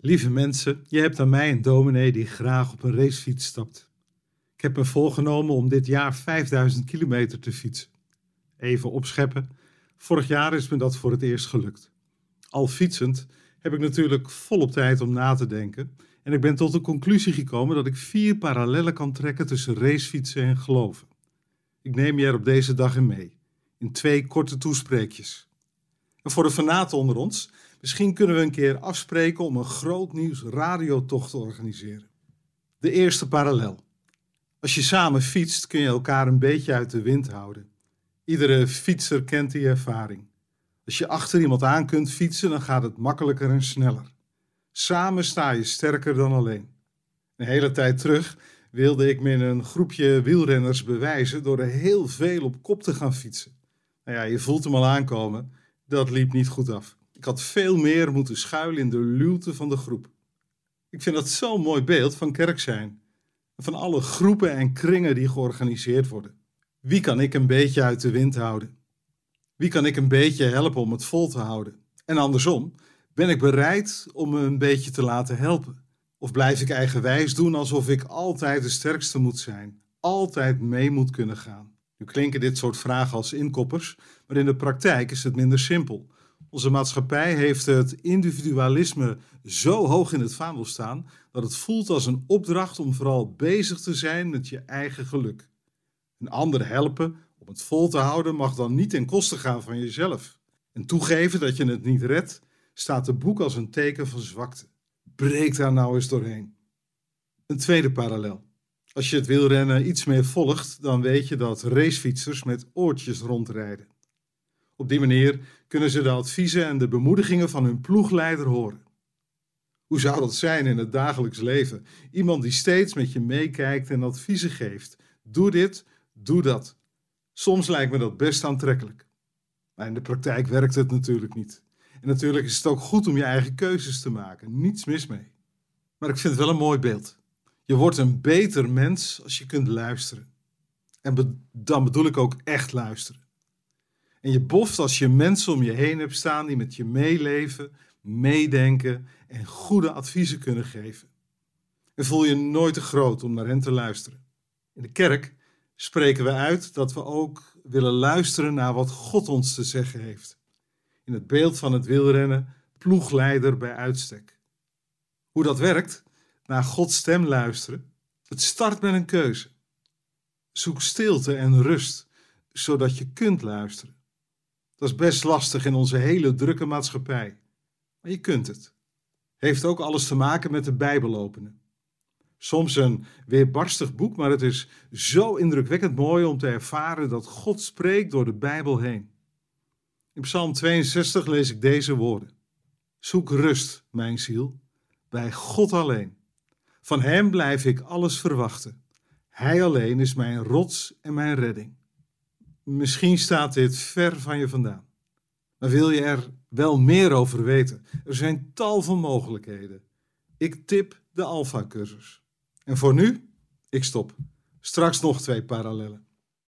Lieve mensen, je hebt aan mij een dominee die graag op een racefiets stapt. Ik heb me voorgenomen om dit jaar 5000 kilometer te fietsen. Even opscheppen. Vorig jaar is me dat voor het eerst gelukt. Al fietsend heb ik natuurlijk volop tijd om na te denken. En ik ben tot de conclusie gekomen dat ik vier parallellen kan trekken tussen racefietsen en geloven. Ik neem je er op deze dag in mee, in twee korte toespreekjes. En voor de fanaten onder ons, misschien kunnen we een keer afspreken om een groot nieuws radiotocht te organiseren. De eerste parallel. Als je samen fietst, kun je elkaar een beetje uit de wind houden. Iedere fietser kent die ervaring. Als je achter iemand aan kunt fietsen, dan gaat het makkelijker en sneller. Samen sta je sterker dan alleen. Een hele tijd terug wilde ik me in een groepje wielrenners bewijzen door er heel veel op kop te gaan fietsen. Nou ja, je voelt hem al aankomen. Dat liep niet goed af. Ik had veel meer moeten schuilen in de luwte van de groep. Ik vind dat zo'n mooi beeld van kerk zijn. Van alle groepen en kringen die georganiseerd worden. Wie kan ik een beetje uit de wind houden? Wie kan ik een beetje helpen om het vol te houden? En andersom, ben ik bereid om me een beetje te laten helpen? Of blijf ik eigenwijs doen alsof ik altijd de sterkste moet zijn, altijd mee moet kunnen gaan? Nu klinken dit soort vragen als inkoppers, maar in de praktijk is het minder simpel. Onze maatschappij heeft het individualisme zo hoog in het vaandel staan dat het voelt als een opdracht om vooral bezig te zijn met je eigen geluk. Een ander helpen om het vol te houden mag dan niet ten koste gaan van jezelf. En toegeven dat je het niet redt, staat de boek als een teken van zwakte. Breek daar nou eens doorheen. Een tweede parallel. Als je het wielrennen iets meer volgt, dan weet je dat racefietsers met oortjes rondrijden. Op die manier kunnen ze de adviezen en de bemoedigingen van hun ploegleider horen. Hoe zou dat zijn in het dagelijks leven? Iemand die steeds met je meekijkt en adviezen geeft. Doe dit, doe dat. Soms lijkt me dat best aantrekkelijk. Maar in de praktijk werkt het natuurlijk niet. En natuurlijk is het ook goed om je eigen keuzes te maken. Niets mis mee. Maar ik vind het wel een mooi beeld. Je wordt een beter mens als je kunt luisteren. En dan bedoel ik ook echt luisteren. En je boft als je mensen om je heen hebt staan die met je meeleven, meedenken en goede adviezen kunnen geven. En voel je nooit te groot om naar hen te luisteren. In de kerk spreken we uit dat we ook willen luisteren naar wat God ons te zeggen heeft. In het beeld van het wielrennen, ploegleider bij uitstek. Hoe dat werkt, naar Gods stem luisteren, het start met een keuze. Zoek stilte en rust, zodat je kunt luisteren. Dat is best lastig in onze hele drukke maatschappij. Maar je kunt het. Heeft ook alles te maken met de Bijbel openen. Soms een weerbarstig boek, maar het is zo indrukwekkend mooi om te ervaren dat God spreekt door de Bijbel heen. In Psalm 62 lees ik deze woorden: Zoek rust, mijn ziel, bij God alleen. Van Hem blijf ik alles verwachten. Hij alleen is mijn rots en mijn redding. Misschien staat dit ver van je vandaan. Maar wil je er wel meer over weten? Er zijn tal van mogelijkheden. Ik tip de Alpha-cursus. En voor nu, ik stop. Straks nog twee parallellen.